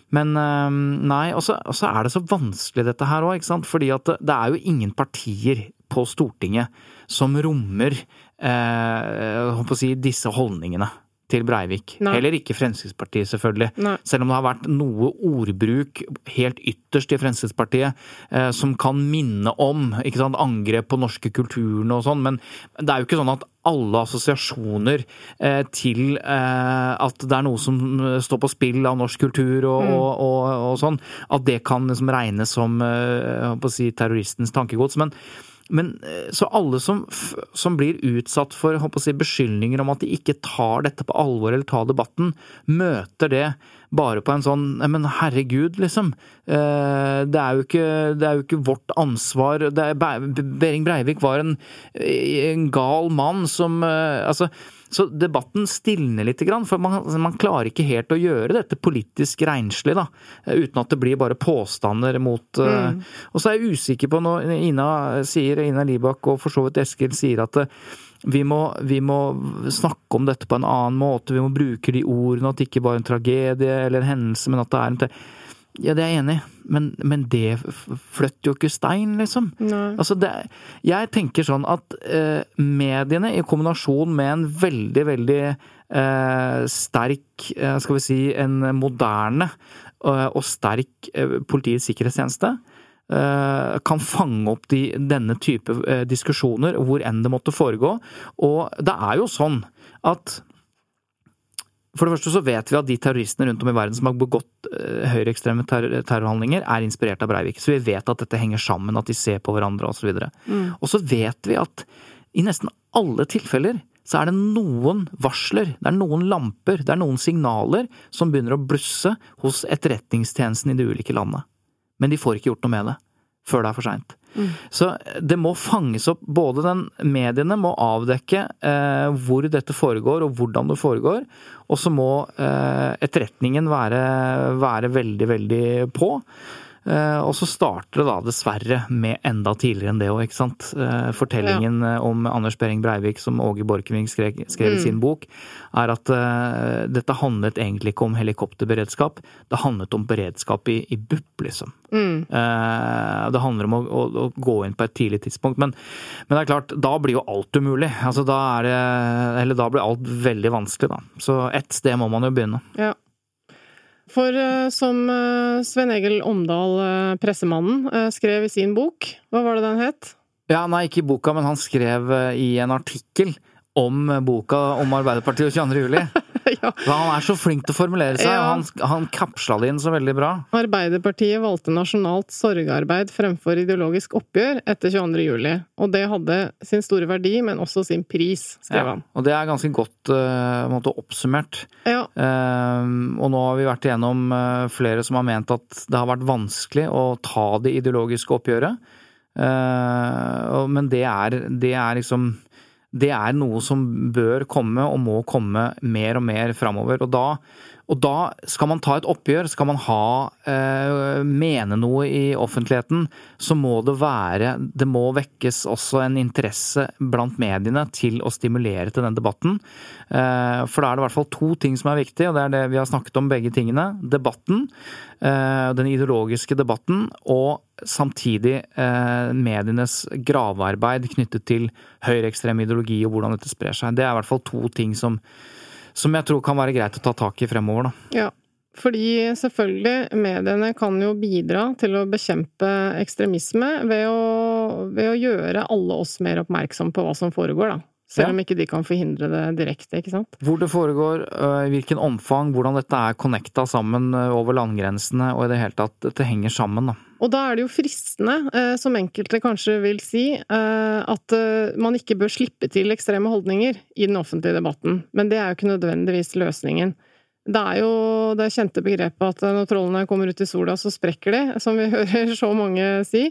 Men nei, og så er det så vanskelig dette her òg, ikke sant. Fordi at det, er jo ingen partier på Stortinget som rommer eh, si, disse holdningene til Breivik. Nei. Heller ikke Fremskrittspartiet, selvfølgelig. Nei. Selv om det har vært noe ordbruk helt ytterst i Fremskrittspartiet eh, som kan minne om ikke sant, angrep på norske kulturen og sånn, men det er jo ikke sånn at alle assosiasjoner eh, til eh, at det er noe som står på spill av norsk kultur og, mm. og, og, og sånn, at det kan liksom regnes som eh, si, terroristens tankegods. Men men eh, Så alle som, som blir utsatt for si, beskyldninger om at de ikke tar dette på alvor eller tar debatten, møter det bare på en sånn Men herregud, liksom. Eh, det er jo ikke, er jo ikke vårt ansvar. Er, Bering Breivik var en, en gal mann som eh, Altså så debatten stilner litt, for man, man, klarer ikke helt å gjøre dette politisk renslig, da. Uten at det blir bare påstander mot mm. uh, Og så er jeg usikker på når Ina sier, Ina Libak og for så vidt Eskil sier at uh, vi må, vi må, snakke om dette på en annen måte, vi må bruke de ordene, at det ikke bare er en tragedie eller en hendelse, men at det er en ja, det er jeg enig i, men, men, det flytter jo ikke stein, liksom. Altså det, jeg tenker sånn at eh, mediene i kombinasjon med en veldig, veldig eh, sterk, eh, skal vi si, en moderne eh, og sterk eh, Politiets sikkerhetstjeneste, eh, kan fange opp de, denne type diskusjoner hvor enn det måtte foregå. Og det er jo sånn at for det første så vet vi at de terroristene rundt om i verden som har begått uh, høyreekstreme terrorhandlinger, er inspirert av Breivik. Så vi vet at dette henger sammen, at de ser på hverandre osv. Og, så mm. og så vet vi at i nesten alle tilfeller så er det noen varsler, det er noen lamper, det er noen signaler som begynner å blusse hos etterretningstjenesten i de ulike landene. Men de får ikke gjort noe med det før det er for seint. Mm. Så det må fanges opp. Både den mediene må avdekke eh, hvor dette foregår og hvordan det foregår. Og så må eh, etterretningen være, være veldig, veldig på. Eh, og så starter det da dessverre med enda tidligere enn det òg, ikke sant. Eh, fortellingen ja. om Anders Behring Breivik som Åge Borchgrevink skrev, skrev mm. i sin bok, er at uh, dette handlet egentlig ikke om helikopterberedskap, det handlet om beredskap i, i BUP, liksom. Mm. Uh, det handler om å, å, å, gå inn på et tidlig tidspunkt. Men, men, det er klart, da blir jo alt umulig. Altså da er det Eller da blir alt veldig vanskelig, da. Så ett sted må man jo begynne. Ja. For uh, som uh, Sven Egil Omdal, uh, pressemannen, skrev i sin bok Hva var det den het? Ja, Nei, ikke i boka, men han skrev i en artikkel om boka om Arbeiderpartiet og 22. juli. [LAUGHS] [LAUGHS] ja. Han er så flink til å formulere seg, ja. han, han kapsla det inn så veldig bra. Arbeiderpartiet valgte nasjonalt sorgarbeid fremfor ideologisk oppgjør etter 22. juli. Og det hadde sin store verdi, men også sin pris, skrev ja. han. Og det er ganske godt uh, måte, oppsummert. Ja. Uh, og nå har vi vært igjennom uh, flere som har ment at det har vært vanskelig å ta det ideologiske oppgjøret. Men det er, det er liksom det er noe som bør komme og må komme mer og mer framover. Og da, og da skal man ta et oppgjør, skal man ha eh, mene noe i offentligheten, så må det være Det må vekkes også en interesse blant mediene til å stimulere til den debatten. Eh, for da er det i hvert fall to ting som er viktig, og det er det vi har snakket om begge tingene. Debatten, eh, den ideologiske debatten, og samtidig eh, medienes gravearbeid knyttet til høyreekstrem ideologi og hvordan dette sprer seg. Det er i hvert fall to ting som, som jeg tror kan være greit å ta tak i fremover. Da. Ja, fordi selvfølgelig, mediene kan jo bidra til å bekjempe ekstremisme ved å, ved å gjøre alle oss mer oppmerksom på hva som foregår, da. Selv om ikke de kan forhindre det direkte, ikke sant. Hvor det foregår, øh, i hvilken omfang, hvordan dette er connecta sammen øh, over landegrensene, og i det hele tatt dette henger sammen, da. Og da er det jo fristende, øh, som enkelte kanskje vil si, at man ikke bør slippe til ekstreme holdninger i den offentlige debatten. Men det er jo ikke nødvendigvis løsningen. Det er jo det kjente begrepet at når trollene kommer ut i sola, så sprekker de, som vi [LAUGHS] hører så mange si.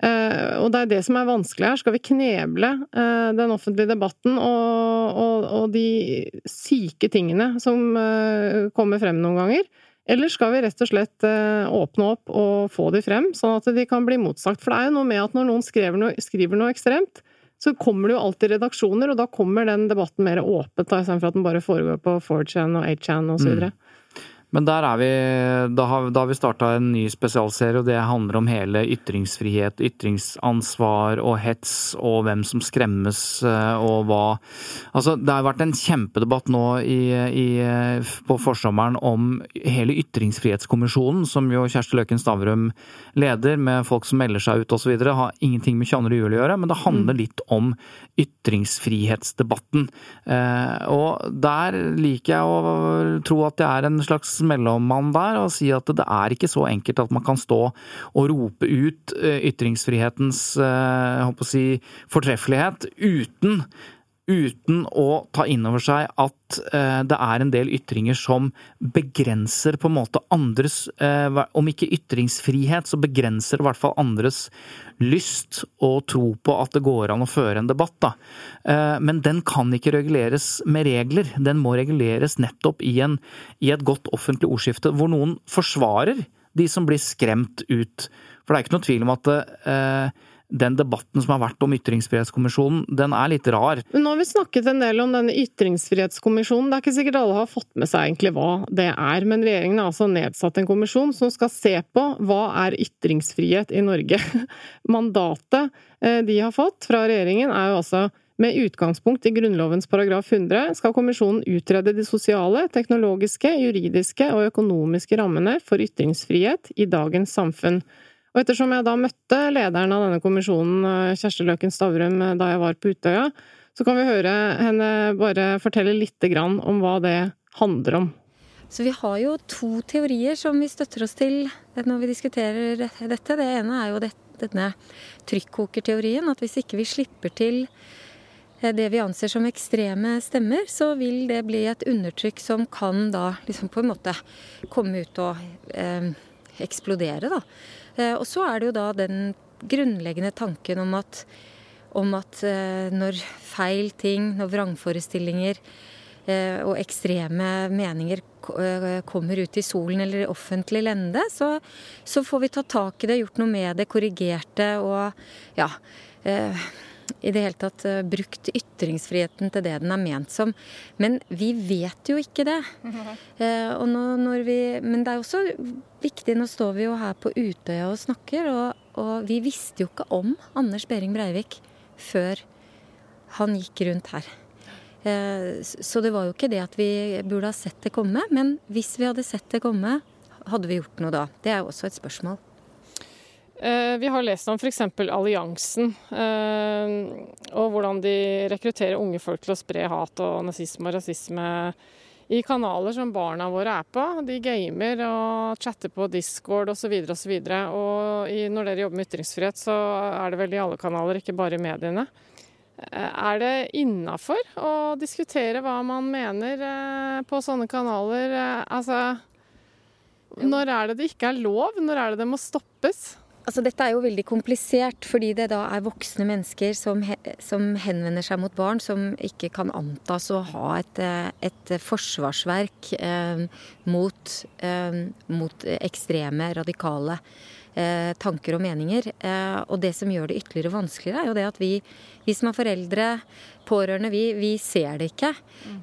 Uh, og det er det som er vanskelig her. Skal vi kneble uh, den offentlige debatten og, og, og de syke tingene som uh, kommer frem noen ganger? Eller skal vi rett og slett eh, åpne opp og få de frem, sånn at de kan bli motsagt? For det er jo noe med at når noen skriver noe, skriver noe ekstremt, så kommer det jo alltid redaksjoner, og da kommer den debatten mer åpent, istedenfor at den bare foregår på 4chan og 8chan osv. Mm. Men der er vi Da har, da har vi starta en ny spesialserie, og det handler om hele ytringsfrihet, ytringsansvar og hets, og hvem som skremmes eh, og hva Altså, det har vært en kjempedebatt nå i, i, på forsommeren om hele Ytringsfrihetskommisjonen, som jo Kjersti Løken Stavrum leder, med folk som melder seg ut osv. Har ingenting med 22. juli å gjøre, men det handler mm. litt om ytringsfrihetsdebatten. Eh, og der liker jeg å tro at det er en slags mellommann der og si at det er ikke så enkelt at man kan stå og rope ut ytringsfrihetens jeg håper å si, fortreffelighet uten uten å ta inn over seg at eh, det er en del ytringer som begrenser på en måte andres Om ikke ytringsfrihet, så begrenser i hvert fall andres lyst og tro på at det går an å føre en debatt. Da. Eh, men den kan ikke reguleres med regler. Den må reguleres nettopp i, en, i et godt offentlig ordskifte, hvor noen forsvarer de som blir skremt ut. For det er ikke noe tvil om at eh, den debatten som har vært om Ytringsfrihetskommisjonen, den er litt rar. Men nå har vi snakket en del om denne Ytringsfrihetskommisjonen. Det er ikke sikkert alle har fått med seg egentlig hva det er, men regjeringen har altså nedsatt en kommisjon som skal se på hva er ytringsfrihet i Norge. [LAUGHS] Mandatet eh, de har fått fra regjeringen er jo altså med utgangspunkt i Grunnlovens paragraf 100 skal kommisjonen utrede de sosiale, teknologiske, juridiske og økonomiske rammene for ytringsfrihet i dagens samfunn. Og ettersom jeg da møtte lederen av denne kommisjonen, eh, Kjersti Løken Stavrum, eh, da jeg var på Utøya, så kan vi høre henne bare fortelle lite grann om hva det handler om. Så vi har jo to teorier som vi støtter oss til når vi diskuterer dette. Det ene er jo denne trykkokerteorien, at hvis ikke vi slipper til eh, det vi anser som ekstreme stemmer, så vil det bli et undertrykk som kan da liksom på en måte komme ut og eh, eksplodere, da. Eh, og så er det jo da den grunnleggende tanken om at, om at eh, når feil ting, når vrangforestillinger eh, og ekstreme meninger kommer ut i solen eller i offentlig lende, så, så, får vi ta tak i det, gjort noe med det, korrigert det og ja i det hele tatt uh, brukt ytringsfriheten til det den er ment som. Men vi vet jo ikke det. [LAUGHS] Uh, nå, vi, men det er også viktig, nå står vi jo her på Utøya og snakker, og, og vi visste jo ikke om Anders Behring Breivik før han gikk rundt her. Uh, så det var jo ikke det at vi burde ha sett det komme, men hvis vi hadde sett det komme, hadde vi gjort noe da? Det er jo også et spørsmål. Eh, vi har lest om f.eks. Alliansen, eh, og hvordan de rekrutterer unge folk til å spre hat og nazisme og rasisme i kanaler som barna våre er på. De gamer og chatter på Discord osv. osv. Og, så og når dere jobber med ytringsfrihet, så er det vel i alle kanaler, ikke bare i mediene. Eh, er det innafor å diskutere hva man mener på sånne kanaler? Altså, når er det det ikke er lov? Når er det det må stoppes? Altså, dette er jo veldig komplisert, fordi det da er voksne mennesker som, he, som henvender seg mot barn, som ikke kan antas å ha et, eh, et forsvarsverk eh, mot, eh, mot, ekstreme, radikale eh, tanker og meninger. Eh, og det som gjør det ytterligere vanskeligere, er jo det at vi, vi som er foreldre, pårørende, vi, vi ser det ikke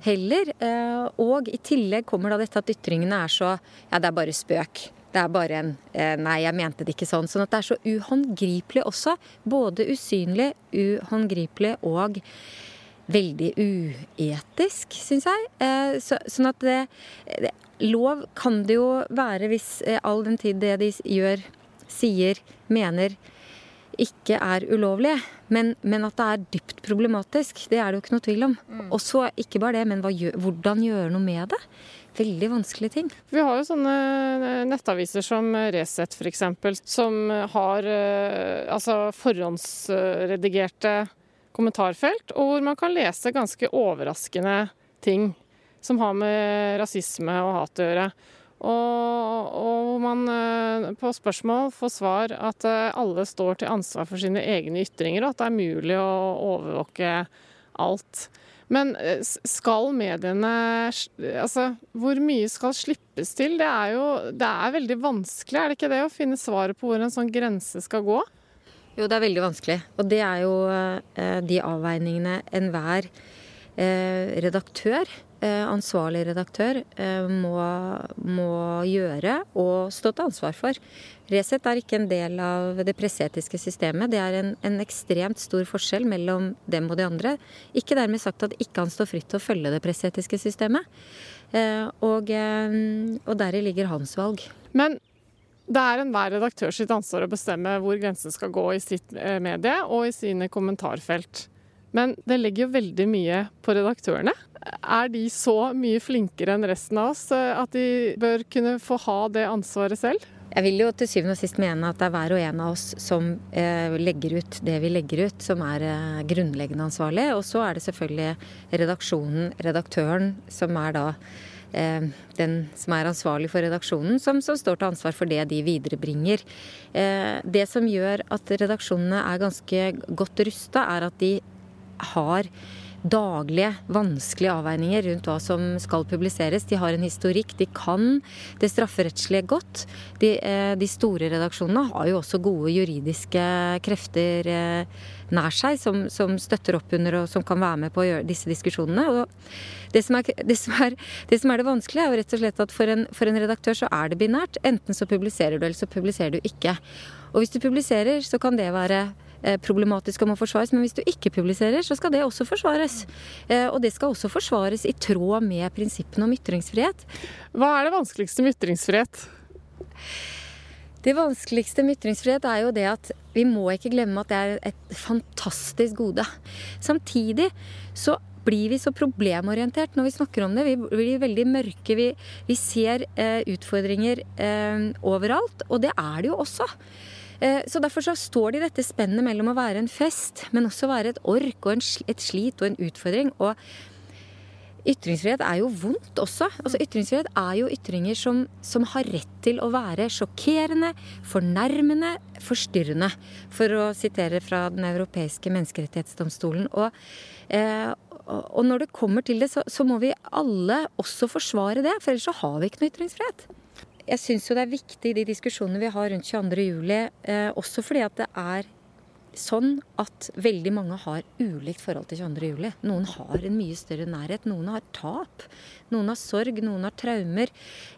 heller. Eh, og i tillegg kommer da dette at ytringene er så Ja, det er bare spøk. Det er bare en eh, Nei, jeg mente det ikke sånn. Sånn at det er så uhåndgripelig også. Både usynlig, uhåndgripelig og veldig uetisk, syns jeg. Eh, så, sånn at det, det, Lov kan det jo være hvis eh, all den tid det de gjør, sier, mener ikke er ulovlig, men, men, at det er dypt problematisk, det er det jo ikke noe tvil om. Mm. Og så ikke bare det, men gjør, hvordan gjøre noe med det? Veldig vanskelige ting. Vi har jo sånne eh, nettaviser som Resett f.eks., som har eh, altså forhåndsredigerte kommentarfelt, og hvor man kan lese ganske overraskende ting som har med rasisme og hat å gjøre. Og, og man eh, på spørsmål får svar at alle står til ansvar for sine egne ytringer, og at det er mulig å overvåke alt. Men eh, skal mediene Altså, hvor mye skal slippes til? Det er jo det er veldig vanskelig, er det ikke det? Å finne svaret på hvor en sånn grense skal gå? Jo, det er veldig vanskelig. Og det er jo eh, de avveiningene enhver eh, redaktør, ansvarlig redaktør, eh, må, må, gjøre og stå til ansvar for. Resett er ikke en del av det presseetiske systemet. Det er en, en, ekstremt stor forskjell mellom dem og de andre. Ikke dermed sagt at ikke han står fritt til å følge det presseetiske systemet. Eh, og, eh, og deri ligger hans valg. Men det er enhver redaktør sitt ansvar å bestemme hvor grensen skal gå i sitt eh, medie og i sine kommentarfelt. Men det legger jo veldig mye på redaktørene. Er de så mye flinkere enn resten av oss at de bør kunne få ha det ansvaret selv? Jeg vil jo til syvende og sist mene at det er hver og en av oss som eh, legger ut det vi legger ut, som er eh, grunnleggende ansvarlig. Og så er det selvfølgelig redaksjonen, redaktøren, som er da eh, den som er ansvarlig for redaksjonen, som, som, står til ansvar for det de viderebringer. Eh, det som gjør at redaksjonene er ganske godt rusta, er at de har daglige, vanskelige avveininger rundt hva som skal publiseres. De har en historikk, de kan det strafferettslige godt. De, eh, de store redaksjonene har jo også gode juridiske krefter eh, nær seg som, som, støtter opp under og som kan være med på å gjøre disse diskusjonene. Det som er det, som er, det, som er det vanskelige, er jo rett og slett at for en, for en redaktør så er det binært. Enten så publiserer du, eller så publiserer du ikke. Og hvis du publiserer, så kan det være problematisk og må forsvares. Men hvis du ikke publiserer, så skal det også forsvares. Eh, og det skal også forsvares i tråd med prinsippene om ytringsfrihet. Hva er det vanskeligste med ytringsfrihet? Det vanskeligste med ytringsfrihet er jo det at vi må ikke glemme at det er et fantastisk gode. Samtidig så blir vi så problemorientert når vi snakker om det. Vi blir veldig mørke. Vi, vi ser eh, utfordringer eh, overalt, og det er det jo også. Eh, så Derfor så står det i dette spennet mellom å være en fest, men også være et ork og et slit og en utfordring. og Ytringsfrihet er jo vondt også. Altså Ytringsfrihet er jo ytringer som, som, har rett til å være sjokkerende, fornærmende, forstyrrende. For å sitere fra Den europeiske menneskerettighetsdomstolen. Og, eh, og når det kommer til det, så, så, må vi alle også forsvare det. For ellers så har vi ikke noe ytringsfrihet jeg syns jo det er viktig de diskusjonene vi har rundt 22.07, eh, også fordi at det er sånn at veldig mange har ulikt forhold til 22.07. Noen har en mye større nærhet, noen har tap. Noen har sorg, noen har traumer.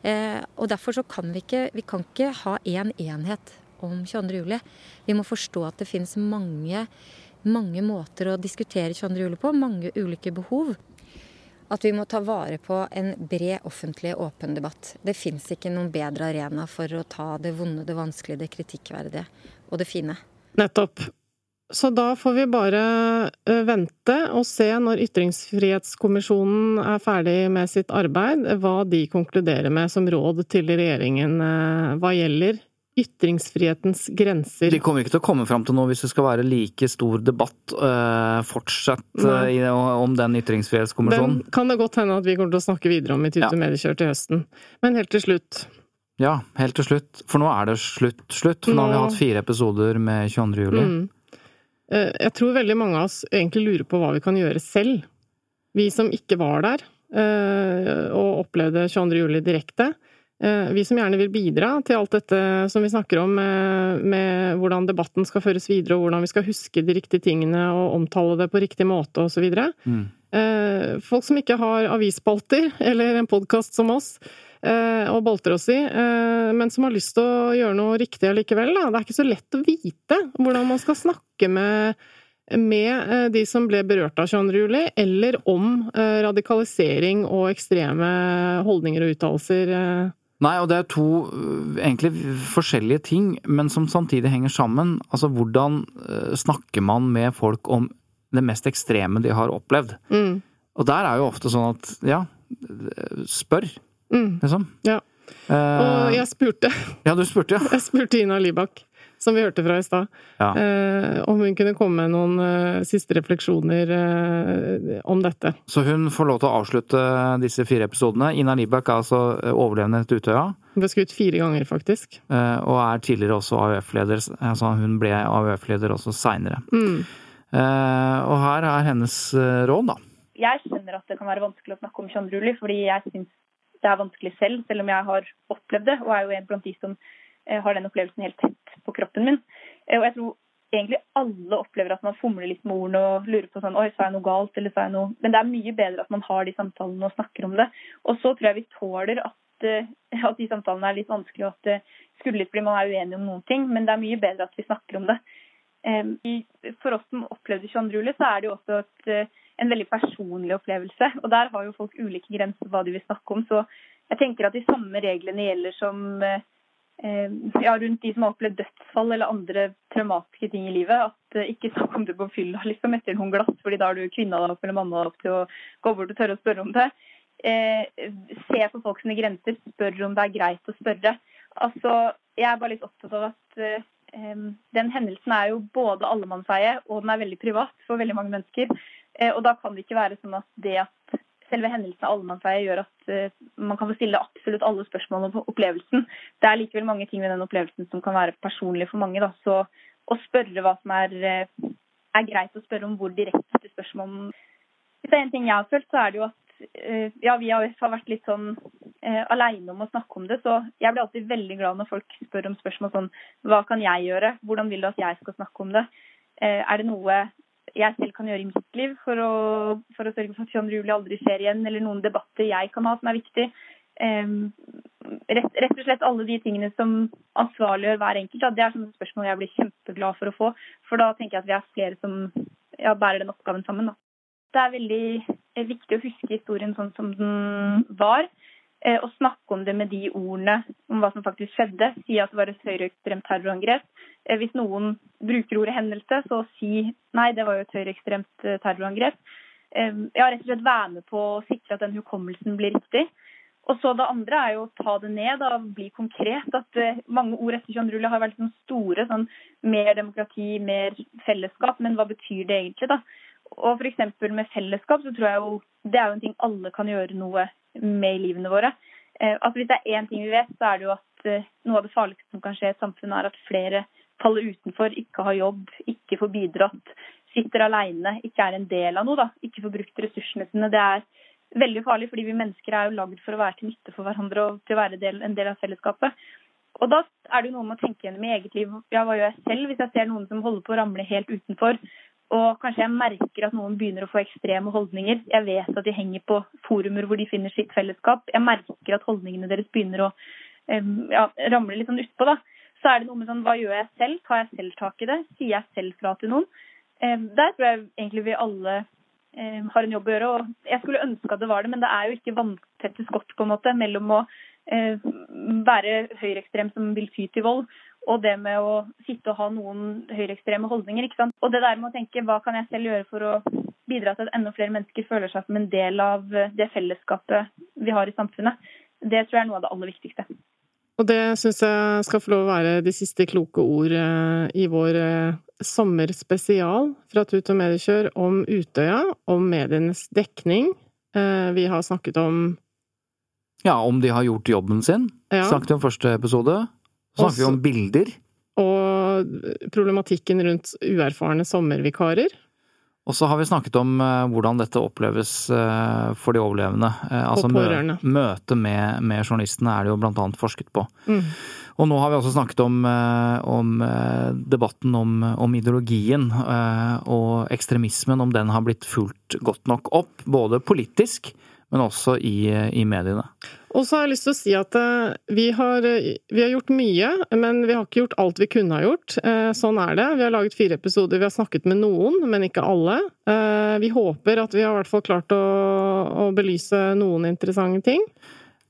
Eh, og derfor så kan vi ikke, vi kan ikke ha én en enhet om 22.07. Vi må forstå at det finnes mange, mange måter å diskutere 22.07 på, mange ulike behov at vi må ta vare på en bred offentlig, åpen debatt. Det fins ikke noen bedre arena for å ta det vonde, det vanskelige, det kritikkverdige og det fine. Nettopp. Så da får vi bare vente og se når Ytringsfrihetskommisjonen er ferdig med sitt arbeid, hva de konkluderer med som råd til regjeringen hva gjelder ytringsfrihetens grenser. De kommer ikke til å komme fram til noe hvis det skal være like stor debatt uh, fortsatt uh, om den ytringsfrihetskommisjonen. Den kan det godt hende at vi kommer til å snakke videre om i Tute ja. Mediekjør til høsten. Men helt til slutt. Ja, helt til slutt. For nå er det slutt, slutt. For nå, nå har vi hatt fire episoder med 22. juli. Mm. Uh, jeg tror veldig mange av oss egentlig lurer på hva vi kan gjøre selv. Vi som ikke var der og opplevde 22. juli direkte. Eh, vi som gjerne vil bidra til alt dette som vi snakker om, med, med, hvordan debatten skal føres videre, og hvordan vi skal huske de riktige tingene og omtale det på riktig måte osv. Mm. Eh, folk som ikke har avisspalter [LAUGHS] eller en podkast som oss eh, og bolter oss i, men som har lyst til å gjøre noe riktig allikevel. Da. Det er ikke så lett å vite hvordan man skal snakke med med de som ble berørt av 22. juli, eller om radikalisering og ekstreme holdninger og uttalelser Nei, og det er to øh, egentlig forskjellige ting, men som samtidig henger sammen. Altså hvordan øh, snakker man med folk om det mest ekstreme de har opplevd? Mm. Og der er jo ofte sånn at ja, spør, mm. liksom. Ja. Og jeg spurte. Ja, du spurte, ja. [LAUGHS] Jeg spurte Ina Libak som vi hørte fra i stad. Ja. Eh, om hun kunne komme med noen eh, siste refleksjoner eh, om dette. Så hun får lov til å avslutte disse fire episodene. Ina Libak er altså eh, overlevende etter Utøya. Hun ble skutt fire ganger, faktisk. Eh, og er tidligere også AUF-leder. Altså hun ble AUF-leder også seinere. Mm. Eh, og her er hennes råd, da. jeg skjønner at det kan være vanskelig å snakke om 22. juli, fordi jeg syns det er vanskelig selv, selv om jeg har opplevd det, og er jo en blant de som har den opplevelsen helt tett på kroppen min. Eh, og jeg tror egentlig alle opplever at man fomler litt med ordene og lurer på sånn Oi, sa jeg noe galt, eller sa jeg noe Men det er mye bedre at man har de samtalene og snakker om det. Og så tror jeg vi tåler at, eh, at de samtalene er litt vanskelige, og at det skulle litt fordi man er uenig om noen ting, men det er mye bedre at vi snakker om det. For oss som opplevde 22. juli, så er det jo også et en veldig personlig opplevelse. Og der har jo folk ulike grenser for hva de vil snakke om. Så jeg tenker at de samme reglene gjelder som eh, ja, rundt de som har opplevd dødsfall eller andre traumatiske ting i livet. At eh, ikke snakk om det på fylla liksom, etter noen glass, fordi da er du kvinna eller mamma opp til å gå bort og tørre å spørre om det. Eh, se på folks grenser, spør om det er greit å spørre. Altså, jeg er bare litt opptatt av at eh, den hendelsen er jo både allemannseie og den er veldig privat for veldig mange mennesker. Eh, og da kan det ikke være sånn at det at selve hendelsen av allemannseie gjør at eh, man kan få stille absolutt alle spørsmålene om opplevelsen. Det er likevel mange ting ved den opplevelsen som kan være personlig for mange. Da. Så å spørre hva som er, eh, er greit å spørre om hvor direkte spørsmål Hvis det er en ting jeg har følt, så er det jo at ja, vi har vært litt sånn eh, aleine om å snakke om det. Så jeg blir alltid veldig glad når folk spør om spørsmål sånn Hva kan jeg gjøre? Hvordan vil du at jeg skal snakke om det? Eh, er det noe jeg selv kan gjøre i mitt liv for å, for å sørge for at 22. juli aldri skjer igjen, eller noen debatter jeg kan ha som er viktig. Um, rett, rett, og slett alle de tingene som ansvarliggjør hver enkelt. Da. Det er sånne spørsmål jeg blir kjempeglad for å få. For da tenker jeg at vi er flere som ja, bærer den oppgaven sammen. Da. Det er veldig viktig å huske historien sånn som den var. Eh, å snakke om det med de ordene om hva som faktisk skjedde. Si at det var et høyreekstremt terrorangrep. Eh, hvis noen bruker ordet hendelse, så si nei, det var jo et høyreekstremt eh, terrorangrep. Ja, rett og slett være med på å sikre at den hukommelsen blir riktig. Og så Det andre er jo å ta det ned og bli konkret. at Mange ord etter 22. juli har vært sånn store. sånn Mer demokrati, mer fellesskap. Men hva betyr det egentlig? da? Og f.eks. med fellesskap så tror jeg jo det er jo en ting alle kan gjøre noe med i livene våre. Altså Hvis det er én ting vi vet, så er det jo at eh, noe av det farligste som kan skje i et samfunn, er at flere faller utenfor, ikke har jobb, ikke får bidratt, sitter alene, ikke er en del av noe, da, ikke får brukt ressursene sine. Det er veldig farlig, fordi vi mennesker er jo lagd for å være til nytte for hverandre og til å være en del av fellesskapet. Og da er det jo noe med å tenke gjennom i eget liv. Ja, hva gjør jeg selv hvis jeg ser noen som holder på å ramle helt utenfor? Og kanskje jeg merker at noen begynner å få ekstreme holdninger. Jeg vet at de henger på forumer hvor de finner sitt fellesskap. Jeg merker at holdningene deres begynner å ja, ramle litt sånn utpå. Så er det noe med sånn hva gjør jeg selv? Tar jeg selv tak i det? Sier jeg selv fra til noen? Der tror jeg egentlig vi alle har en jobb å gjøre. og Jeg skulle ønske at det var det, men det er jo ikke vanntette skott på en måte mellom å være høyreekstrem som vil ty til vold, og det med å sitte og ha noen høyreekstreme holdninger. ikke sant? Og det der med å tenke hva kan jeg selv gjøre for å bidra til at enda flere mennesker føler seg som en del av det fellesskapet vi har i samfunnet, det tror jeg er noe av det aller viktigste. Og det syns jeg skal få lov å være de siste kloke ord eh, i vår eh, sommerspesial fra Tut og Mediekjør om Utøya, om medienes dekning. Eh, vi har snakket om Ja, om de har gjort jobben sin. Ja. Snakket om første episode. Snakker vi om bilder. Og problematikken rundt uerfarne sommervikarer. Og så har vi snakket om uh, hvordan dette oppleves uh, for de overlevende. Uh, altså mø møtet med, med, journalistene er det jo blant annet forsket på. Mm. Og nå har vi også snakket om, om debatten om, om ideologien og ekstremismen, om den har blitt fulgt godt nok opp, både politisk, men også i, i mediene. Og så har jeg lyst til å si at eh, vi har, vi har, gjort mye, men vi har ikke gjort alt vi kunne ha gjort. Eh, sånn er det. Vi har laget fire episoder, vi har snakket med noen, men ikke alle. Eh, vi håper at vi har hvert fall klart å, å belyse noen interessante ting.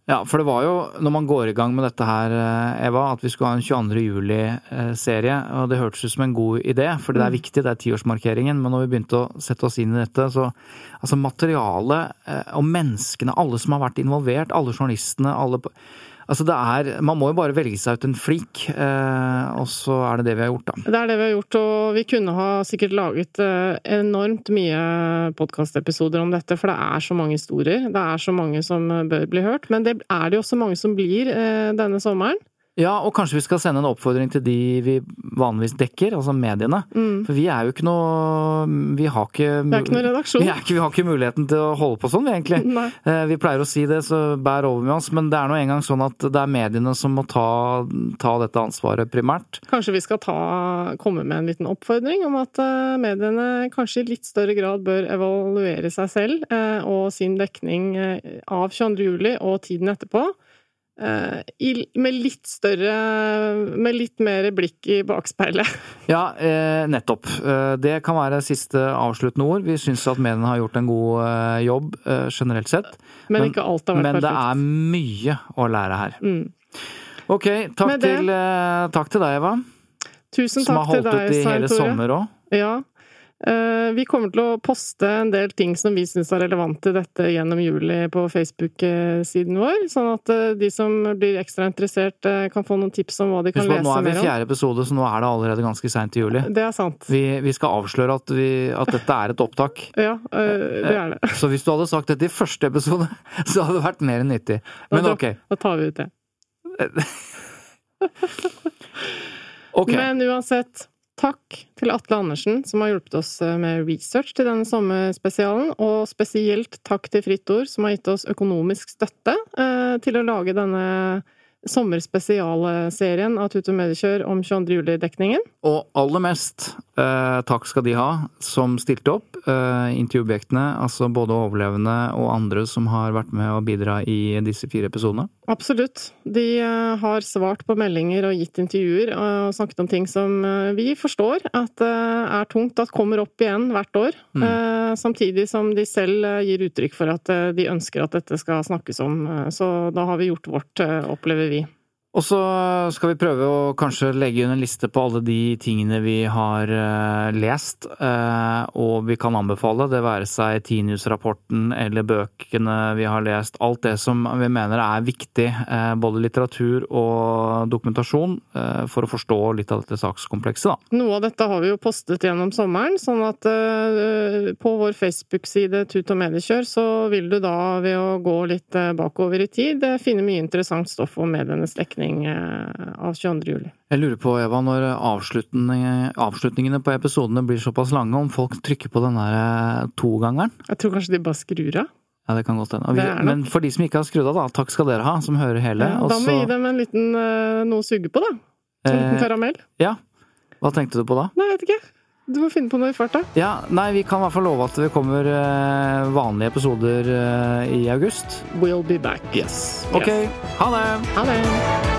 Ja, for det var jo, når man går i gang med dette her, eh, Eva, at vi skulle ha en 22. juli-serie. Og det hørtes ut som en god idé, for det er mm. viktig, det er tiårsmarkeringen. Men når vi begynte å sette oss inn i dette, så Altså, materialet eh, og menneskene, alle som har vært involvert, alle journalistene, alle Altså det er Man må jo bare velge seg ut en flik, eh, og så er det det vi har gjort, da. Det er det vi har gjort, og vi kunne ha sikkert laget eh, enormt mye podkastepisoder om dette, for det er så mange historier. Det er så mange som bør bli hørt. Men det er det jo også mange som blir eh, denne sommeren. Ja, og kanskje vi skal sende en oppfordring til de vi vanligvis dekker, altså mediene. Mm. For vi er jo ikke noe Vi har ikke Vi er ikke noen redaksjon. [LAUGHS] Vi, ikke, vi har ikke muligheten til å holde på sånn, vi egentlig. Nei. Eh, Vi pleier å si det, så bær over med oss. Men det er nå engang sånn at det er mediene som må ta, ta dette ansvaret primært. Kanskje vi skal ta, komme med en liten oppfordring om at eh, mediene kanskje i litt større grad bør evaluere seg selv eh, og sin dekning av 22. juli og tiden etterpå. Eh, med litt større Med litt mer blikk i bakspeilet. [LAUGHS] Ja, eh, nettopp. Eh, det kan være siste avsluttende ord. Vi syns at mediene har gjort en god jobb generelt sett. Men, ikke alt har vært men det er mye å lære her. Mm. Ok, takk, Med det- til, eh, takk til deg, Eva. Tusen Som har holdt ut i hele sommer òg. Ja. Eh, Vi kommer til å poste en del ting som vi syns er relevant til dette gjennom juli på Facebook-siden vår, sånn at eh, de som blir ekstra interessert, eh, kan få noen tips om hva de kan lese mer om. nå er vi i fjerde episode, så nå er det allerede ganske seint i juli. Det er sant. Vi, vi skal avsløre at, vi, at dette er et opptak. [LAUGHS] Ja, det er det. Så hvis du hadde sagt dette i første episode, [LAUGHS] så hadde det vært mer enn nyttig. Men Da- ok. Da tar vi ut det. [LAUGHS] ok. Men uansett, takk til Atle Andersen, som har hjulpet oss eh, med research til denne sommerspesialen, og spesielt takk til Fritt Ord, som har gitt oss økonomisk støtte eh, til å lage denne sommerspesialserien av Tut og Mediekjør om 22. juli-dekningen. Og aller mest eh, takk skal de ha som stilte opp. Eh, intervjuobjektene, altså både overlevende og andre som har vært med å bidra i disse fire episodene. Absolutt. De eh, har svart på meldinger og gitt intervjuer og snakket om ting som eh, vi forstår at eh, er tungt at kommer opp igjen hvert år. Mm. Eh, Samtidig som de selv eh, gir uttrykk for at eh, de ønsker at dette skal snakkes om. Eh, Så da har vi gjort vårt, eh, opplever vi. Og så skal vi prøve å kanskje legge inn en liste på alle de tingene vi har eh, lest, eh, og vi kan anbefale, det være seg Tinius-rapporten eller bøkene vi har lest. Alt det som vi mener er viktig, eh, både litteratur og dokumentasjon, for å forstå litt av dette sakskomplekset, da. Noe av dette har vi jo postet gjennom sommeren, sånn at på vår Facebook-side Tut og Mediekjør så vil du da ved å gå litt bakover i tid finne mye interessant stoff om medienes dekning eh, av 22. juli. Jeg lurer på, Eva, når avslutningene, avslutningene på episodene blir såpass lange, om folk trykker på den der eh, togangeren? Jeg tror kanskje de bare skrur av. Ja, det kan godt hende. Men for de som ikke har skrudd av, da, takk skal dere ha, som hører hele. Ja, da må vi gi dem en liten eh, noe å suge på, da. En liten Eh, karamell. Ja. Hva tenkte du på da? Nei, jeg vet ikke. Du må finne på noe i farta. Ja, nei, vi kan i hvert fall love at det kommer vanlige episoder i august. We'll be back. Yes. Ok, Yes. ha det! Ha det!